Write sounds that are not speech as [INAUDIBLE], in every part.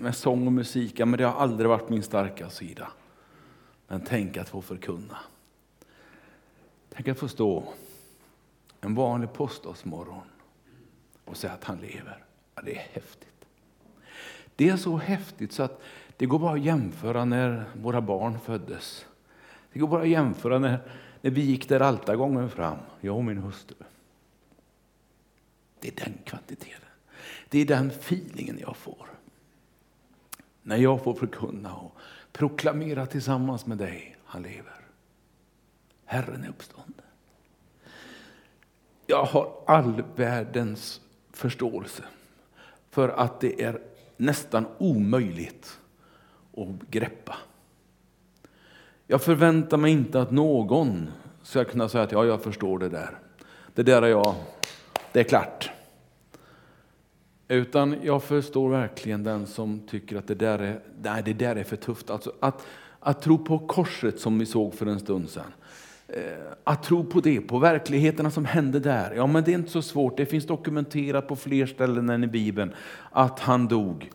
med sång och musik, ja, men det har aldrig varit min starka sida. Men tänk att få förkunna. Tänk att få stå en vanlig påskdagsmorgon och säga att han lever. Ja, det är häftigt. Det är så häftigt så att det går bara att jämföra när våra barn föddes. Det går bara att jämföra när, när vi gick där altargången fram, jag och min hustru. Det är den kvantiteten. Det är den feelingen jag får. När jag får förkunna och proklamera tillsammans med dig, han lever. Herren är uppstånden. Jag har all världens förståelse för att det är nästan omöjligt att greppa. Jag förväntar mig inte att någon ska kunna säga att ja, jag förstår det där. Det där är jag, det är klart. Utan jag förstår verkligen den som tycker att det där är, nej, det där är för tufft. Alltså att, att tro på korset som vi såg för en stund sedan. Eh, att tro på det, på verkligheterna som hände där. Ja, men det är inte så svårt. Det finns dokumenterat på fler ställen än i Bibeln att han dog.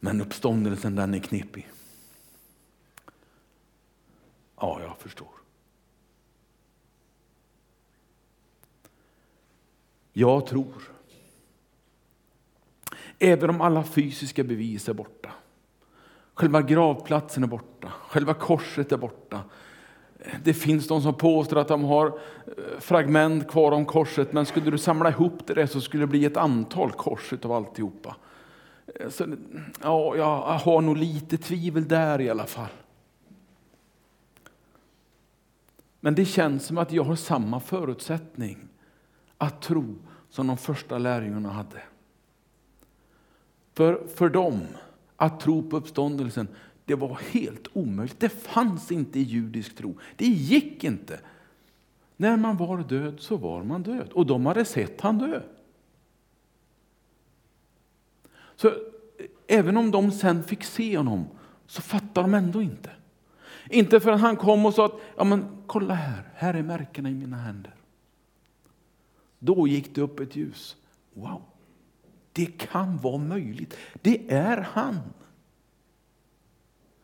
Men uppståndelsen den är knepig. Ja, jag förstår. Jag tror. Även om alla fysiska bevis är borta. Själva gravplatsen är borta. Själva korset är borta. Det finns de som påstår att de har eh, fragment kvar om korset, men skulle du samla ihop det där så skulle det bli ett antal kors av alltihopa. Eh, så, ja, jag har nog lite tvivel där i alla fall. Men det känns som att jag har samma förutsättning att tro som de första lärjungarna hade. För, för dem, att tro på uppståndelsen, det var helt omöjligt. Det fanns inte i judisk tro. Det gick inte. När man var död så var man död. Och de hade sett han dö. Så eh, även om de sen fick se honom så fattade de ändå inte. Inte förrän han kom och sa att ja, men, kolla här, här är märkena i mina händer. Då gick det upp ett ljus. Wow, det kan vara möjligt. Det är han.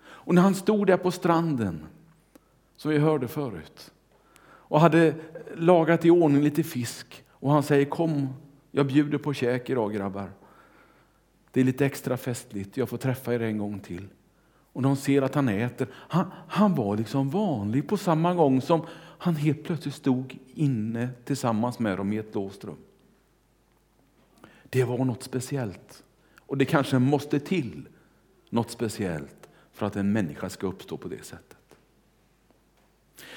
Och när han stod där på stranden, som vi hörde förut, och hade lagat i ordning lite fisk och han säger kom, jag bjuder på käk idag grabbar. Det är lite extra festligt, jag får träffa er en gång till. Och de ser att han äter. Han, han var liksom vanlig på samma gång som han helt plötsligt stod inne tillsammans med dem i ett låst rum. Det var något speciellt. Och det kanske måste till något speciellt för att en människa ska uppstå på det sättet.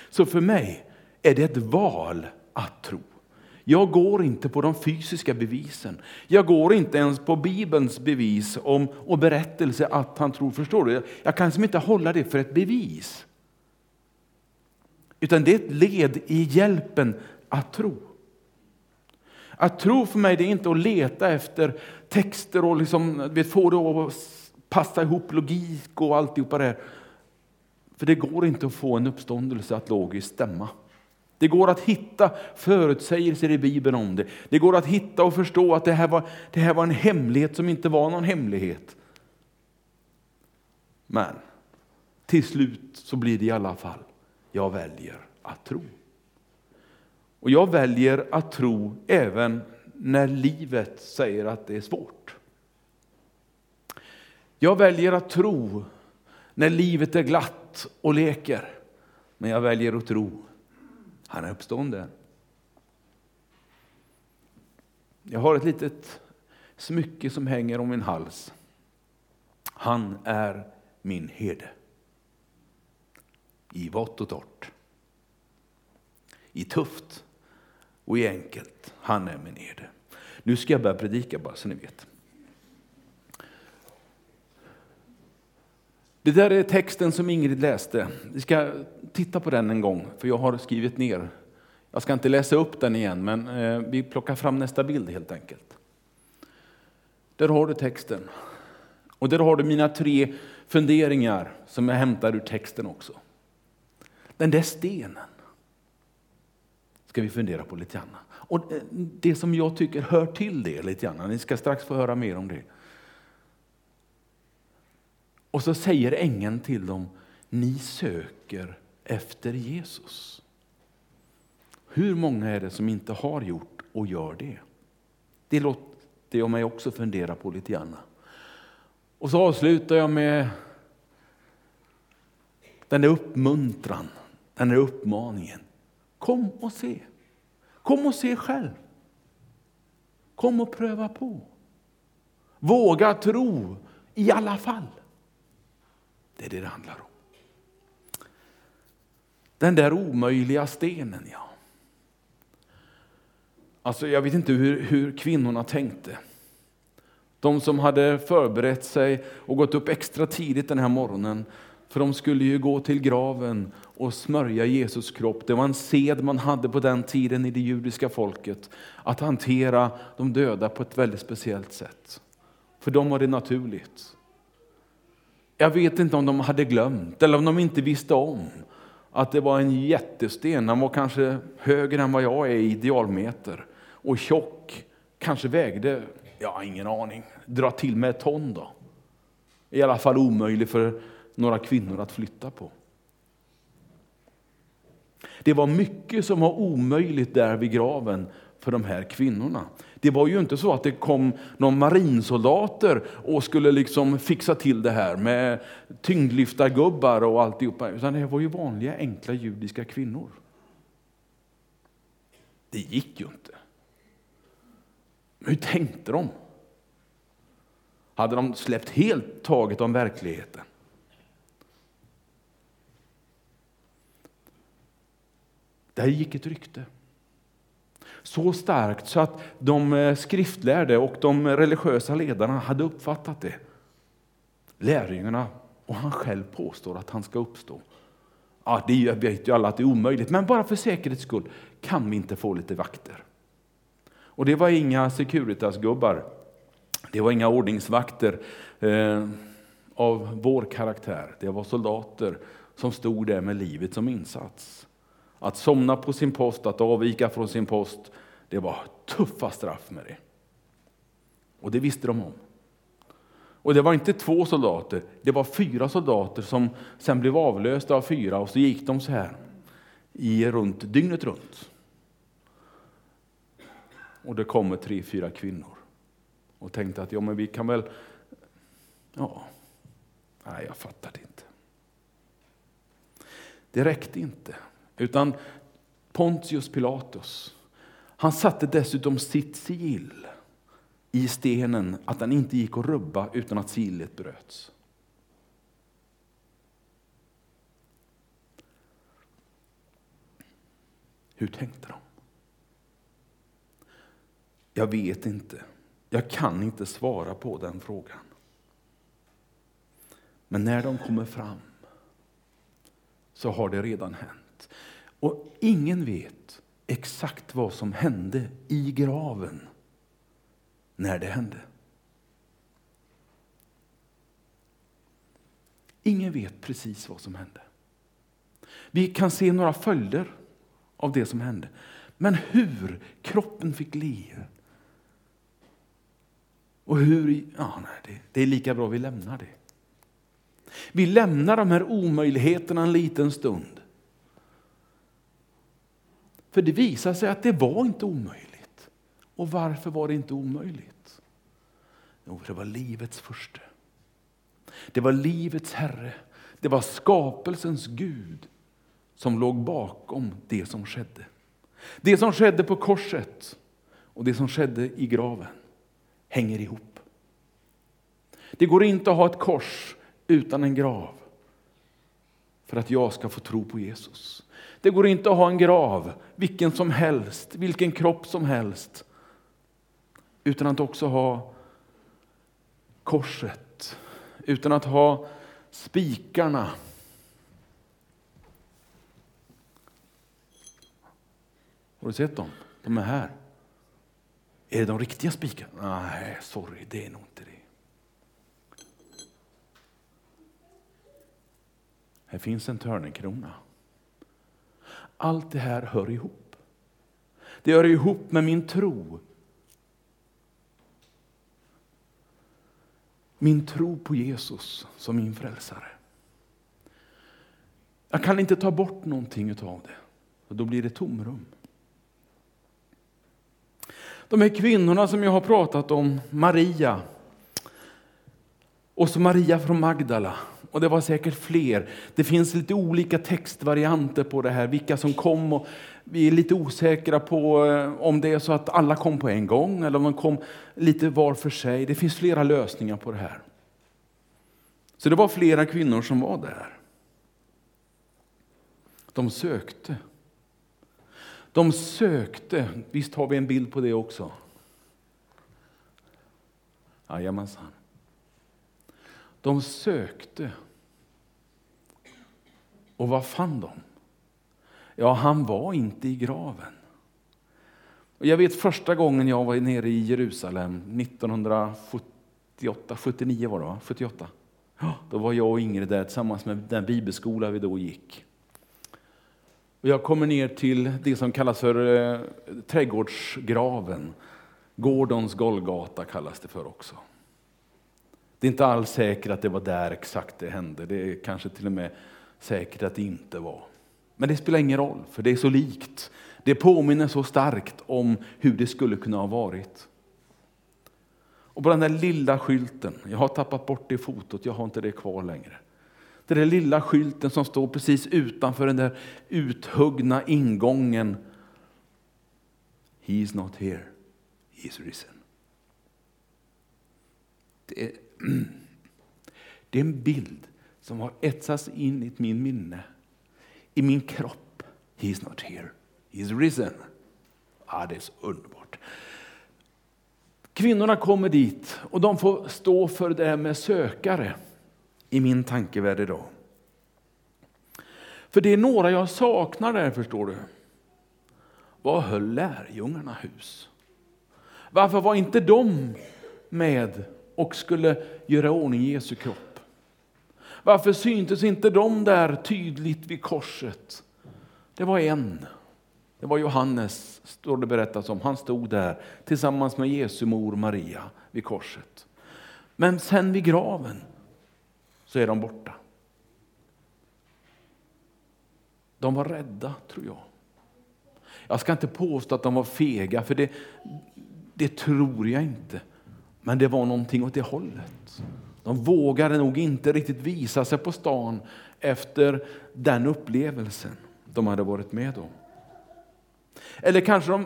Så för mig är det ett val att tro. Jag går inte på de fysiska bevisen. Jag går inte ens på Bibelns bevis om, och berättelse att han tror. Förstår du? Jag kan liksom inte hålla det för ett bevis. Utan det är ett led i hjälpen att tro. Att tro för mig det är inte att leta efter texter och liksom, vet, få det att passa ihop logik och alltihopa det. För det går inte att få en uppståndelse att logiskt stämma. Det går att hitta förutsägelser i Bibeln om det. Det går att hitta och förstå att det här var, det här var en hemlighet som inte var någon hemlighet. Men till slut så blir det i alla fall, jag väljer att tro. Och jag väljer att tro även när livet säger att det är svårt. Jag väljer att tro när livet är glatt och leker. Men jag väljer att tro han är uppstånden. Jag har ett litet smycke som hänger om min hals. Han är min herde. I vått och torrt. I tufft och i enkelt. Han är min herde. Nu ska jag börja predika bara så ni vet. Det där är texten som Ingrid läste. Vi ska titta på den en gång, för jag har skrivit ner. Jag ska inte läsa upp den igen, men eh, vi plockar fram nästa bild helt enkelt. Där har du texten. Och där har du mina tre funderingar som jag hämtar ur texten också. Den där stenen ska vi fundera på lite grann. Och eh, det som jag tycker hör till det lite grann, ni ska strax få höra mer om det. Och så säger ängeln till dem, ni söker efter Jesus. Hur många är det som inte har gjort och gör det? Det låter jag mig också fundera på lite grann. Och så avslutar jag med den där uppmuntran, den där uppmaningen. Kom och se. Kom och se själv. Kom och pröva på. Våga tro i alla fall. Det är det det handlar om. Den där omöjliga stenen, ja. Alltså, jag vet inte hur, hur kvinnorna tänkte. De som hade förberett sig och gått upp extra tidigt den här morgonen för de skulle ju gå till graven och smörja Jesus kropp. Det var en sed man hade på den tiden i det judiska folket att hantera de döda på ett väldigt speciellt sätt. För dem var det naturligt. Jag vet inte om de hade glömt eller om de inte visste om att det var en jättesten. Han var kanske högre än vad jag är i idealmeter. och tjock. Kanske vägde, jag har ingen aning, dra till med ett ton då. I alla fall omöjlig för några kvinnor att flytta på. Det var mycket som var omöjligt där vid graven för de här kvinnorna. Det var ju inte så att det kom någon marinsoldater och skulle liksom fixa till det här med tyngdlyftargubbar och alltihopa, utan det var ju vanliga enkla judiska kvinnor. Det gick ju inte. Men hur tänkte de? Hade de släppt helt taget om verkligheten? Där gick ett rykte. Så starkt så att de eh, skriftlärde och de religiösa ledarna hade uppfattat det. Lärjungarna och han själv påstår att han ska uppstå. Ja, det vet ju alla att det är omöjligt, men bara för säkerhets skull kan vi inte få lite vakter. Och det var inga Securitas-gubbar. Det var inga ordningsvakter eh, av vår karaktär. Det var soldater som stod där med livet som insats. Att somna på sin post, att avvika från sin post, det var tuffa straff med det. Och det visste de om. Och det var inte två soldater, det var fyra soldater som sen blev avlösta av fyra och så gick de så här i runt, dygnet runt. Och det kommer tre, fyra kvinnor och tänkte att ja, men vi kan väl, ja, nej jag fattar det inte. Det räckte inte. Utan Pontius Pilatus, han satte dessutom sitt sigill i stenen, att den inte gick att rubba utan att sigillet bröts. Hur tänkte de? Jag vet inte. Jag kan inte svara på den frågan. Men när de kommer fram så har det redan hänt. Och ingen vet exakt vad som hände i graven när det hände. Ingen vet precis vad som hände. Vi kan se några följder av det som hände. Men hur kroppen fick liv och hur... Ja, nej, det, det är lika bra vi lämnar det. Vi lämnar de här omöjligheterna en liten stund. För det visade sig att det var inte omöjligt. Och varför var det inte omöjligt? Jo, det var livets första. Det var livets Herre. Det var skapelsens Gud som låg bakom det som skedde. Det som skedde på korset och det som skedde i graven hänger ihop. Det går inte att ha ett kors utan en grav för att jag ska få tro på Jesus. Det går inte att ha en grav, vilken som helst, vilken kropp som helst, utan att också ha korset, utan att ha spikarna. Har du sett dem? De är här. Är det de riktiga spikarna? Nej, sorry, det är nog inte det. Här finns en törnekrona. Allt det här hör ihop. Det hör ihop med min tro. min tro på Jesus som min frälsare. Jag kan inte ta bort någonting av det, och då blir det tomrum. De här kvinnorna som jag har pratat om, Maria och så Maria från Magdala, och det var säkert fler. Det finns lite olika textvarianter på det här, vilka som kom. Och vi är lite osäkra på eh, om det är så att alla kom på en gång eller om de kom lite var för sig. Det finns flera lösningar på det här. Så det var flera kvinnor som var där. De sökte. De sökte. Visst har vi en bild på det också? Jajamensan. De sökte. Och vad fann de? Ja, han var inte i graven. Och jag vet första gången jag var nere i Jerusalem, 1978, 79 var det va? 78. Då var jag och Ingrid där tillsammans med den bibelskola vi då gick. Och jag kommer ner till det som kallas för eh, trädgårdsgraven. Gordons Golgata kallas det för också. Det är inte alls säkert att det var där exakt det hände. Det är kanske till och med säkert att det inte var. Men det spelar ingen roll, för det är så likt. Det påminner så starkt om hur det skulle kunna ha varit. Och på den där lilla skylten, jag har tappat bort det fotot, jag har inte det kvar längre. Den där lilla skylten som står precis utanför den där uthuggna ingången. He is not here, he is risen. Det är, det är en bild som har etsats in i min minne, i min kropp. He's not here, he's risen. Ah, det är så underbart. Kvinnorna kommer dit och de får stå för det med sökare i min tankevärld idag. För det är några jag saknar där, förstår du. Vad höll lärjungarna hus? Varför var inte de med och skulle göra ordning Jesu kropp? Varför syntes inte de där tydligt vid korset? Det var en. Det var Johannes, står det berättat om. Han stod där tillsammans med Jesu mor Maria vid korset. Men sen vid graven så är de borta. De var rädda, tror jag. Jag ska inte påstå att de var fega, för det, det tror jag inte. Men det var någonting åt det hållet. De vågade nog inte riktigt visa sig på stan efter den upplevelsen de hade varit med om. Eller kanske de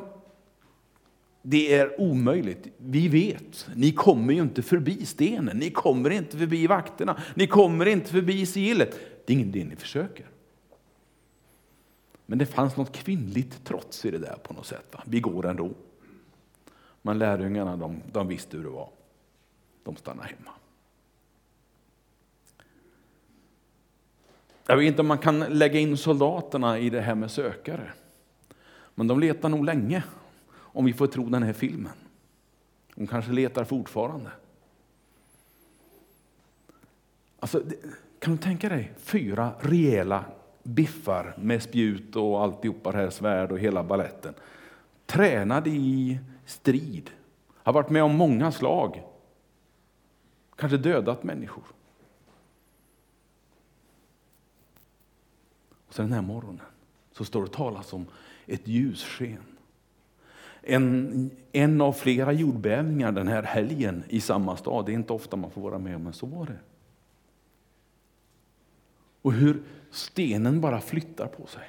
det är omöjligt. Vi vet, ni kommer ju inte förbi stenen, ni kommer inte förbi vakterna, ni kommer inte förbi sigillet. Det är ingen det ni försöker. Men det fanns något kvinnligt trots i det där på något sätt. Va? Vi går ändå. Men lärjungarna de, de visste hur det var. De stannade hemma. Jag vet inte om man kan lägga in soldaterna i det här med sökare. Men de letar nog länge om vi får tro den här filmen. De kanske letar fortfarande. Alltså, kan du tänka dig fyra rejäla biffar med spjut och alltihopa det här, svärd och hela balletten. Tränade i strid, har varit med om många slag. Kanske dödat människor. Och sen den här morgonen så står det talas om ett ljussken en, en av flera jordbävningar den här helgen i samma stad. Det är inte ofta man får vara med om, men så var det. Och hur stenen bara flyttar på sig.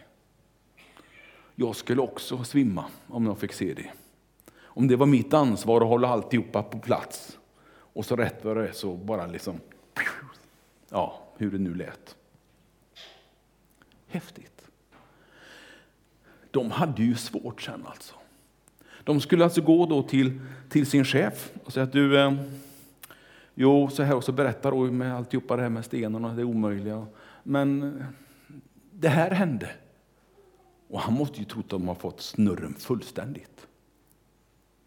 Jag skulle också svimma om jag fick se det. Om det var mitt ansvar att hålla alltihopa på plats. Och så rätt vad det är så bara liksom, ja, hur det nu lät. Häftigt. De hade ju svårt sen alltså. De skulle alltså gå då till, till sin chef och säga att du, eh, jo, så här, och så berättar då med alltihopa det här med stenarna, det omöjliga. Men eh, det här hände. Och han måste ju tro att de har fått snurren fullständigt.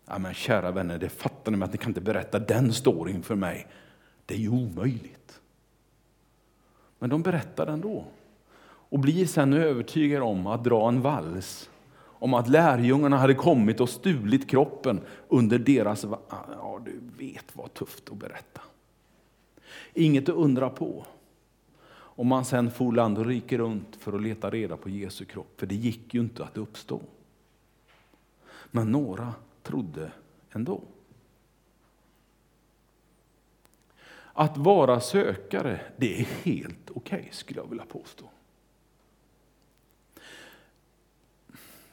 Ja, men kära vänner, det fattar ni att ni kan inte berätta den storyn för mig. Det är ju omöjligt. Men de berättar ändå och blir sen övertygade om att dra en vals om att lärjungarna hade kommit och stulit kroppen under deras... Ja, du vet vad tufft att berätta. Inget att undra på om man sen for land och rike runt för att leta reda på Jesu kropp, för det gick ju inte att uppstå. Men några trodde ändå. Att vara sökare, det är helt okej okay, skulle jag vilja påstå.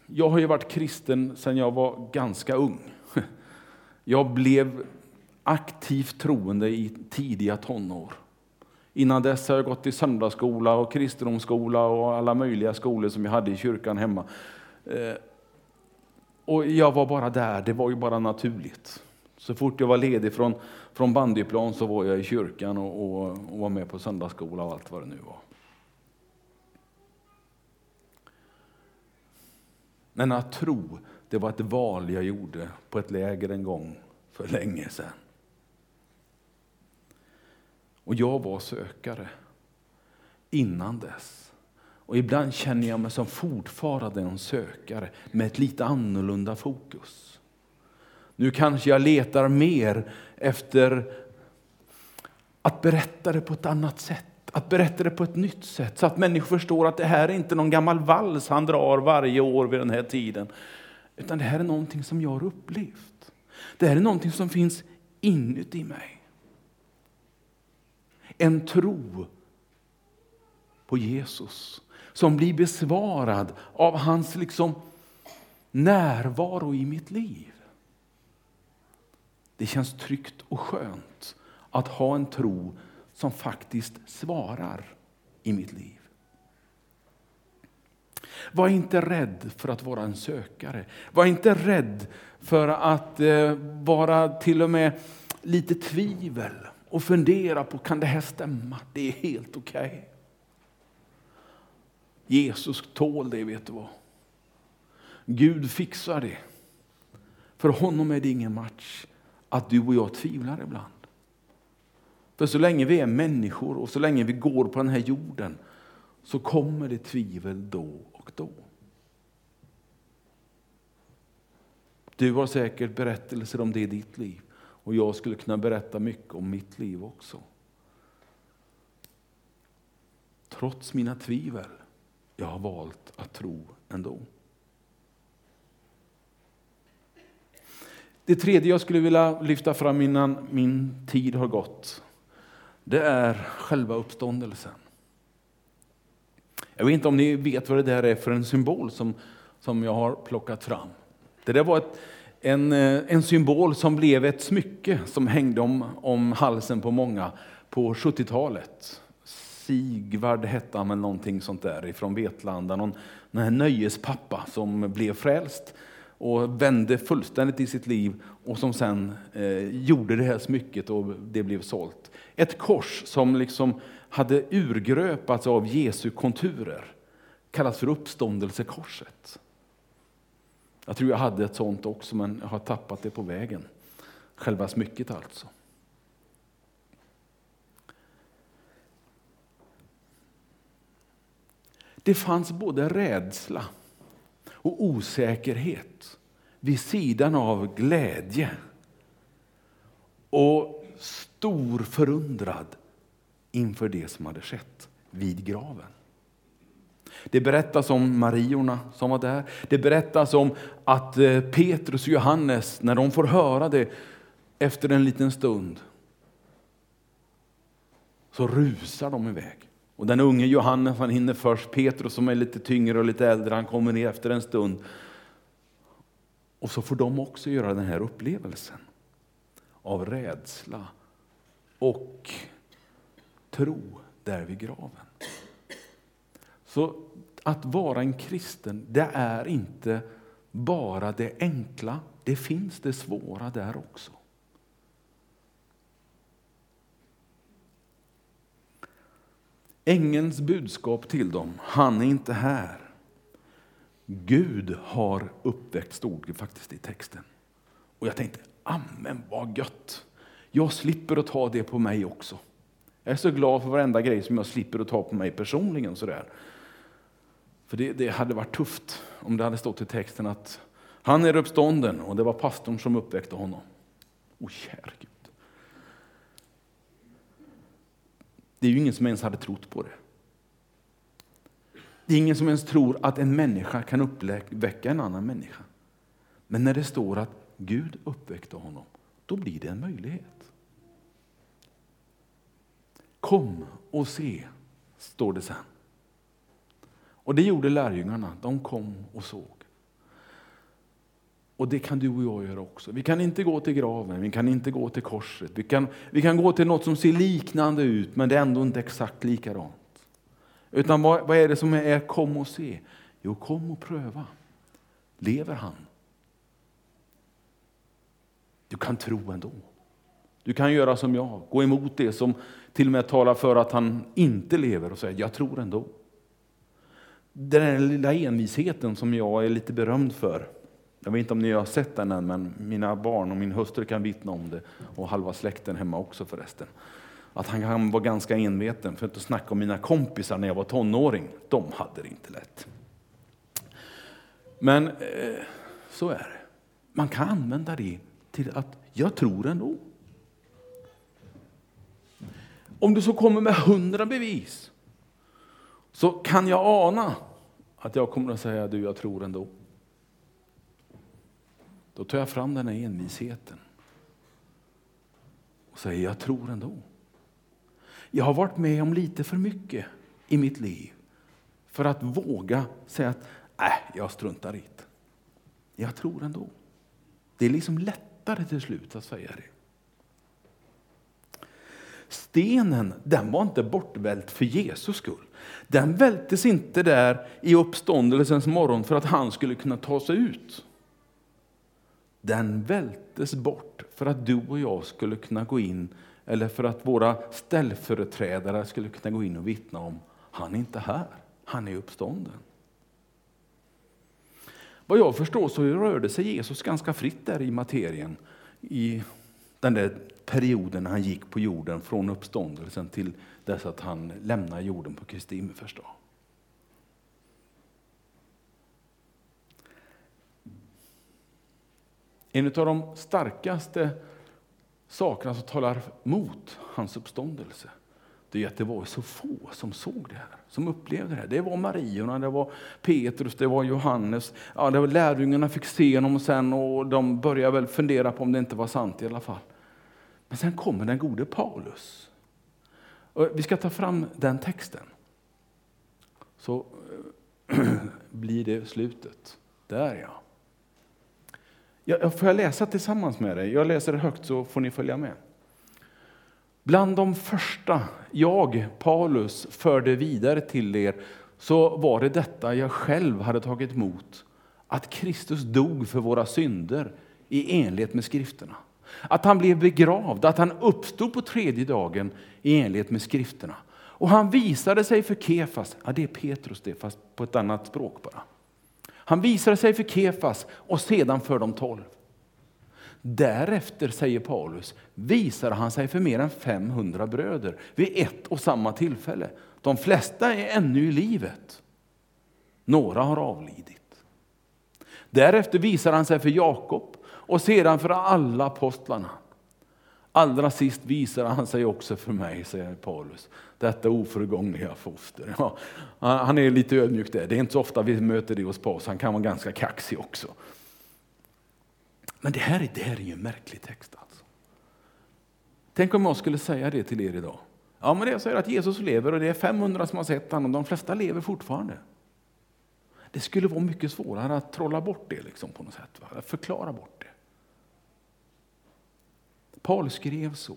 Jag har ju varit kristen sedan jag var ganska ung. Jag blev aktivt troende i tidiga tonår. Innan dess har jag gått i söndagsskola och kristendomsskola och alla möjliga skolor som jag hade i kyrkan hemma. Eh, och jag var bara där, det var ju bara naturligt. Så fort jag var ledig från, från bandyplan så var jag i kyrkan och, och, och var med på söndagsskola och allt vad det nu var. Men att tro, det var ett val jag gjorde på ett läger en gång för länge sedan. Och jag var sökare innan dess. Och ibland känner jag mig som fortfarande en sökare med ett lite annorlunda fokus. Nu kanske jag letar mer efter att berätta det på ett annat sätt, att berätta det på ett nytt sätt så att människor förstår att det här är inte någon gammal vals han drar varje år vid den här tiden. Utan det här är någonting som jag har upplevt. Det här är någonting som finns inuti mig. En tro på Jesus som blir besvarad av hans liksom närvaro i mitt liv. Det känns tryggt och skönt att ha en tro som faktiskt svarar i mitt liv. Var inte rädd för att vara en sökare. Var inte rädd för att eh, vara till och med lite tvivel och fundera på kan det här stämma. Det är helt okej. Okay. Jesus tål det, vet du vad. Gud fixar det. För honom är det ingen match att du och jag tvivlar ibland. För så länge vi är människor och så länge vi går på den här jorden så kommer det tvivel då och då. Du har säkert berättelser om det i ditt liv och jag skulle kunna berätta mycket om mitt liv också. Trots mina tvivel, jag har valt att tro ändå. Det tredje jag skulle vilja lyfta fram innan min tid har gått, det är själva uppståndelsen. Jag vet inte om ni vet vad det där är för en symbol som, som jag har plockat fram. Det där var ett, en, eh, en symbol som blev ett smycke som hängde om, om halsen på många på 70-talet. Sigvard hette han, eller någonting sånt där, ifrån Vetlanda. Någon, någon nöjespappa som blev frälst och vände fullständigt i sitt liv och som sen eh, gjorde det här smycket och det blev sålt. Ett kors som liksom hade urgröpats av Jesu konturer kallas för uppståndelsekorset. Jag tror jag hade ett sånt också, men jag har tappat det på vägen. Själva smycket alltså. Det fanns både rädsla och osäkerhet vid sidan av glädje och stor förundrad inför det som hade skett vid graven. Det berättas om Mariorna som var där. Det berättas om att eh, Petrus och Johannes, när de får höra det efter en liten stund, så rusar de iväg. Och den unge Johannes han hinner först, Petrus som är lite tyngre och lite äldre, han kommer ner efter en stund. Och så får de också göra den här upplevelsen av rädsla och tro där vid graven. Så att vara en kristen, det är inte bara det enkla, det finns det svåra där också. Ängelns budskap till dem, han är inte här. Gud har uppväckt, stod det faktiskt i texten. Och jag tänkte, amen vad gött. Jag slipper att ta det på mig också. Jag är så glad för varenda grej som jag slipper att ta på mig personligen. Sådär. För det, det hade varit tufft om det hade stått i texten att han är uppstånden och det var pastorn som uppväckte honom. Åh, käre Gud. Det är ju ingen som ens hade trott på det. Det är ingen som ens tror att en människa kan uppväcka en annan människa. Men när det står att Gud uppväckte honom, då blir det en möjlighet. Kom och se, står det sen. Och det gjorde lärjungarna. De kom och såg. Och det kan du och jag göra också. Vi kan inte gå till graven, vi kan inte gå till korset. Vi kan, vi kan gå till något som ser liknande ut, men det är ändå inte exakt likadant. Utan vad, vad är det som är kom och se? Jo, kom och pröva. Lever han? Du kan tro ändå. Du kan göra som jag, gå emot det som till och med talar för att han inte lever och säga jag tror ändå. Den där lilla envisheten som jag är lite berömd för. Jag vet inte om ni har sett den än, men mina barn och min hustru kan vittna om det. Och halva släkten hemma också förresten. Att han kan vara ganska enveten, för att inte snacka om mina kompisar när jag var tonåring. De hade det inte lätt. Men eh, så är det. Man kan använda det till att jag tror ändå. Om du så kommer med hundra bevis så kan jag ana att jag kommer att säga du, jag tror ändå. Då tar jag fram den här envisheten och säger jag tror ändå. Jag har varit med om lite för mycket i mitt liv för att våga säga att äh, jag struntar i det. Jag tror ändå. Det är liksom lättare till slut att säga det. Stenen den var inte bortvält för Jesus skull. Den vältes inte där i uppståndelsens morgon för att han skulle kunna ta sig ut. Den vältes bort för att du och jag skulle kunna gå in eller för att våra ställföreträdare skulle kunna gå in och vittna om han är inte här, han är uppstånden. Vad jag förstår så rörde sig Jesus ganska fritt där i materien i den där perioden han gick på jorden från uppståndelsen till dess att han lämnar jorden på Kristi himmelsfärdsdag. En av de starkaste sakerna som talar mot hans uppståndelse det är att det var så få som såg det här, som upplevde det här. Det var Mariorna, det var Petrus, det var Johannes. Ja, det var lärjungarna fick se honom sen och de började väl fundera på om det inte var sant i alla fall. Men sen kommer den gode Paulus. Och vi ska ta fram den texten. Så [CLEARS THROAT] blir det slutet. Där ja. Jag, Får jag läsa tillsammans med dig? Jag läser det högt så får ni följa med. Bland de första jag, Paulus, förde vidare till er så var det detta jag själv hade tagit emot, att Kristus dog för våra synder i enlighet med skrifterna. Att han blev begravd, att han uppstod på tredje dagen i enlighet med skrifterna. Och han visade sig för Kefas, ja det är Petrus det, fast på ett annat språk bara. Han visade sig för Kefas och sedan för de tolv. Därefter, säger Paulus, visade han sig för mer än 500 bröder vid ett och samma tillfälle. De flesta är ännu i livet. Några har avlidit. Därefter visar han sig för Jakob och sedan för alla apostlarna. Allra sist visar han sig också för mig, säger Paulus, detta oförgångliga foster. Ja, han är lite ödmjuk där. Det är inte så ofta vi möter det hos Paulus, han kan vara ganska kaxig också. Men det här, är, det här är ju en märklig text. Alltså. Tänk om jag skulle säga det till er idag. Ja, men det jag säger att Jesus lever och det är 500 som har sett honom, de flesta lever fortfarande. Det skulle vara mycket svårare att trolla bort det liksom på något sätt, va? förklara bort det. Paul skrev så.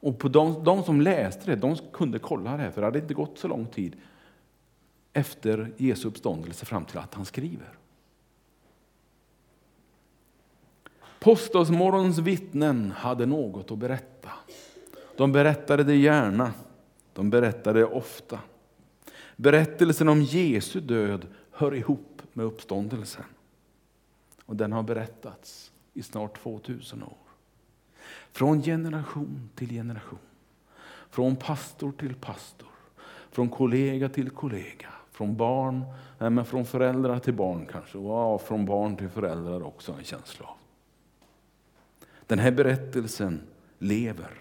Och på de, de, som läste det, de kunde kolla det, för det hade inte gått så lång tid efter Jesu uppståndelse fram till att han skriver. Påskdagsmorgons vittnen hade något att berätta. De berättade det gärna, de berättade det ofta. Berättelsen om Jesu död hör ihop med uppståndelsen. Och den har berättats i snart 2000 år. Från generation till generation. Från pastor till pastor. Från kollega till kollega. Från barn, nej men från föräldrar till barn kanske. Och från barn till föräldrar också en känsla av. Den här berättelsen lever.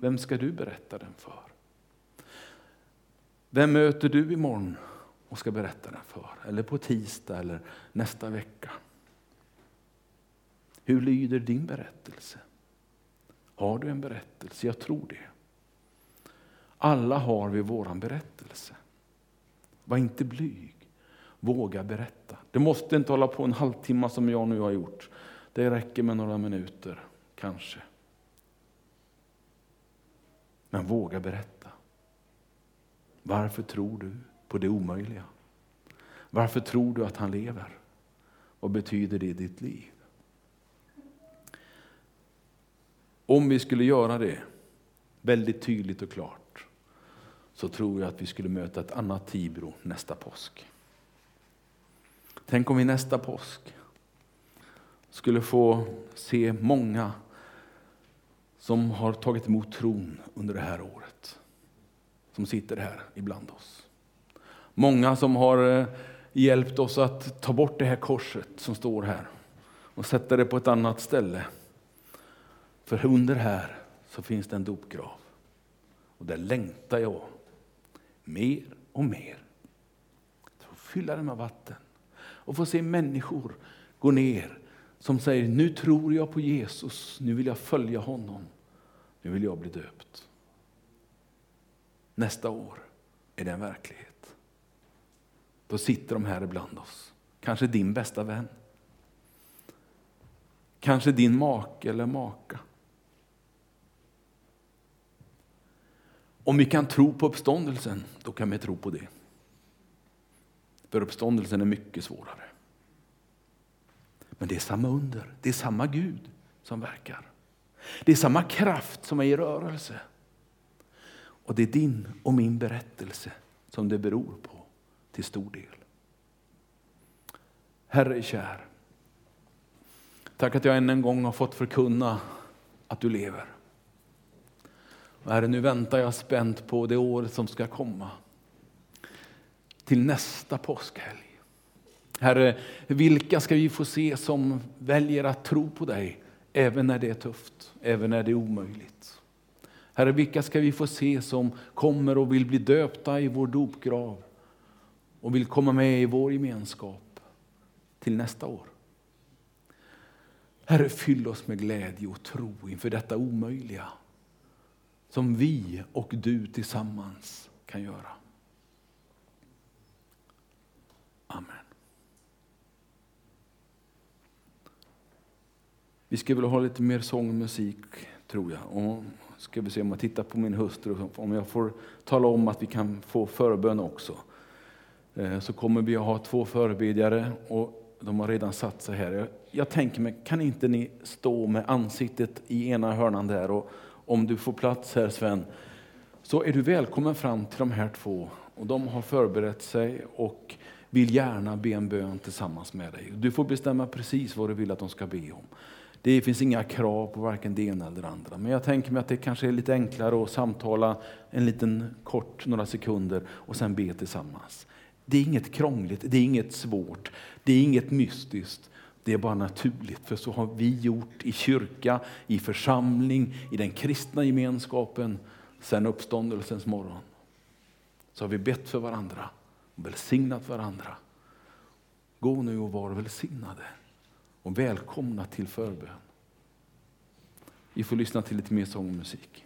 Vem ska du berätta den för? Vem möter du imorgon och ska berätta den för? Eller på tisdag eller nästa vecka? Hur lyder din berättelse? Har du en berättelse? Jag tror det. Alla har vi våran berättelse. Var inte blyg. Våga berätta. Det måste inte hålla på en halvtimme som jag nu har gjort. Det räcker med några minuter, kanske. Men våga berätta. Varför tror du på det omöjliga? Varför tror du att han lever? Vad betyder det i ditt liv? Om vi skulle göra det väldigt tydligt och klart så tror jag att vi skulle möta ett annat Tibro nästa påsk. Tänk om vi nästa påsk skulle få se många som har tagit emot tron under det här året. Som sitter här ibland oss. Många som har eh, hjälpt oss att ta bort det här korset som står här och sätta det på ett annat ställe. För under här så finns det en dopgrav. Och där längtar jag mer och mer. Att få fylla den med vatten och få se människor gå ner som säger nu tror jag på Jesus, nu vill jag följa honom, nu vill jag bli döpt. Nästa år är det en verklighet. Då sitter de här ibland oss. Kanske din bästa vän. Kanske din make eller maka. Om vi kan tro på uppståndelsen, då kan vi tro på det. För uppståndelsen är mycket svårare. Men det är samma under, det är samma Gud som verkar. Det är samma kraft som är i rörelse. Och det är din och min berättelse som det beror på till stor del. Herre kär, tack att jag än en gång har fått förkunna att du lever. Herre, nu väntar jag spänt på det år som ska komma. Till nästa påskhelg. Herre, vilka ska vi få se som väljer att tro på dig även när det är tufft, även när det är omöjligt? Herre, vilka ska vi få se som kommer och vill bli döpta i vår dopgrav och vill komma med i vår gemenskap till nästa år? Herre, fyll oss med glädje och tro inför detta omöjliga som vi och du tillsammans kan göra. Amen. Vi ska väl ha lite mer sång och musik, tror jag. Och ska vi se om jag tittar på min hustru, om jag får tala om att vi kan få förbön också. Eh, så kommer vi att ha två förebedjare och de har redan satt sig här. Jag tänker mig, kan inte ni stå med ansiktet i ena hörnan där och om du får plats här Sven, så är du välkommen fram till de här två. Och de har förberett sig och vill gärna be en bön tillsammans med dig. Du får bestämma precis vad du vill att de ska be om. Det finns inga krav på varken det ena eller det andra. Men jag tänker mig att det kanske är lite enklare att samtala en liten kort, några sekunder och sen be tillsammans. Det är inget krångligt, det är inget svårt, det är inget mystiskt. Det är bara naturligt, för så har vi gjort i kyrka, i församling, i den kristna gemenskapen sedan uppståndelsens morgon. Så har vi bett för varandra och välsignat varandra. Gå nu och var välsignade och välkomna till förbön. Vi får lyssna till lite mer sång och musik.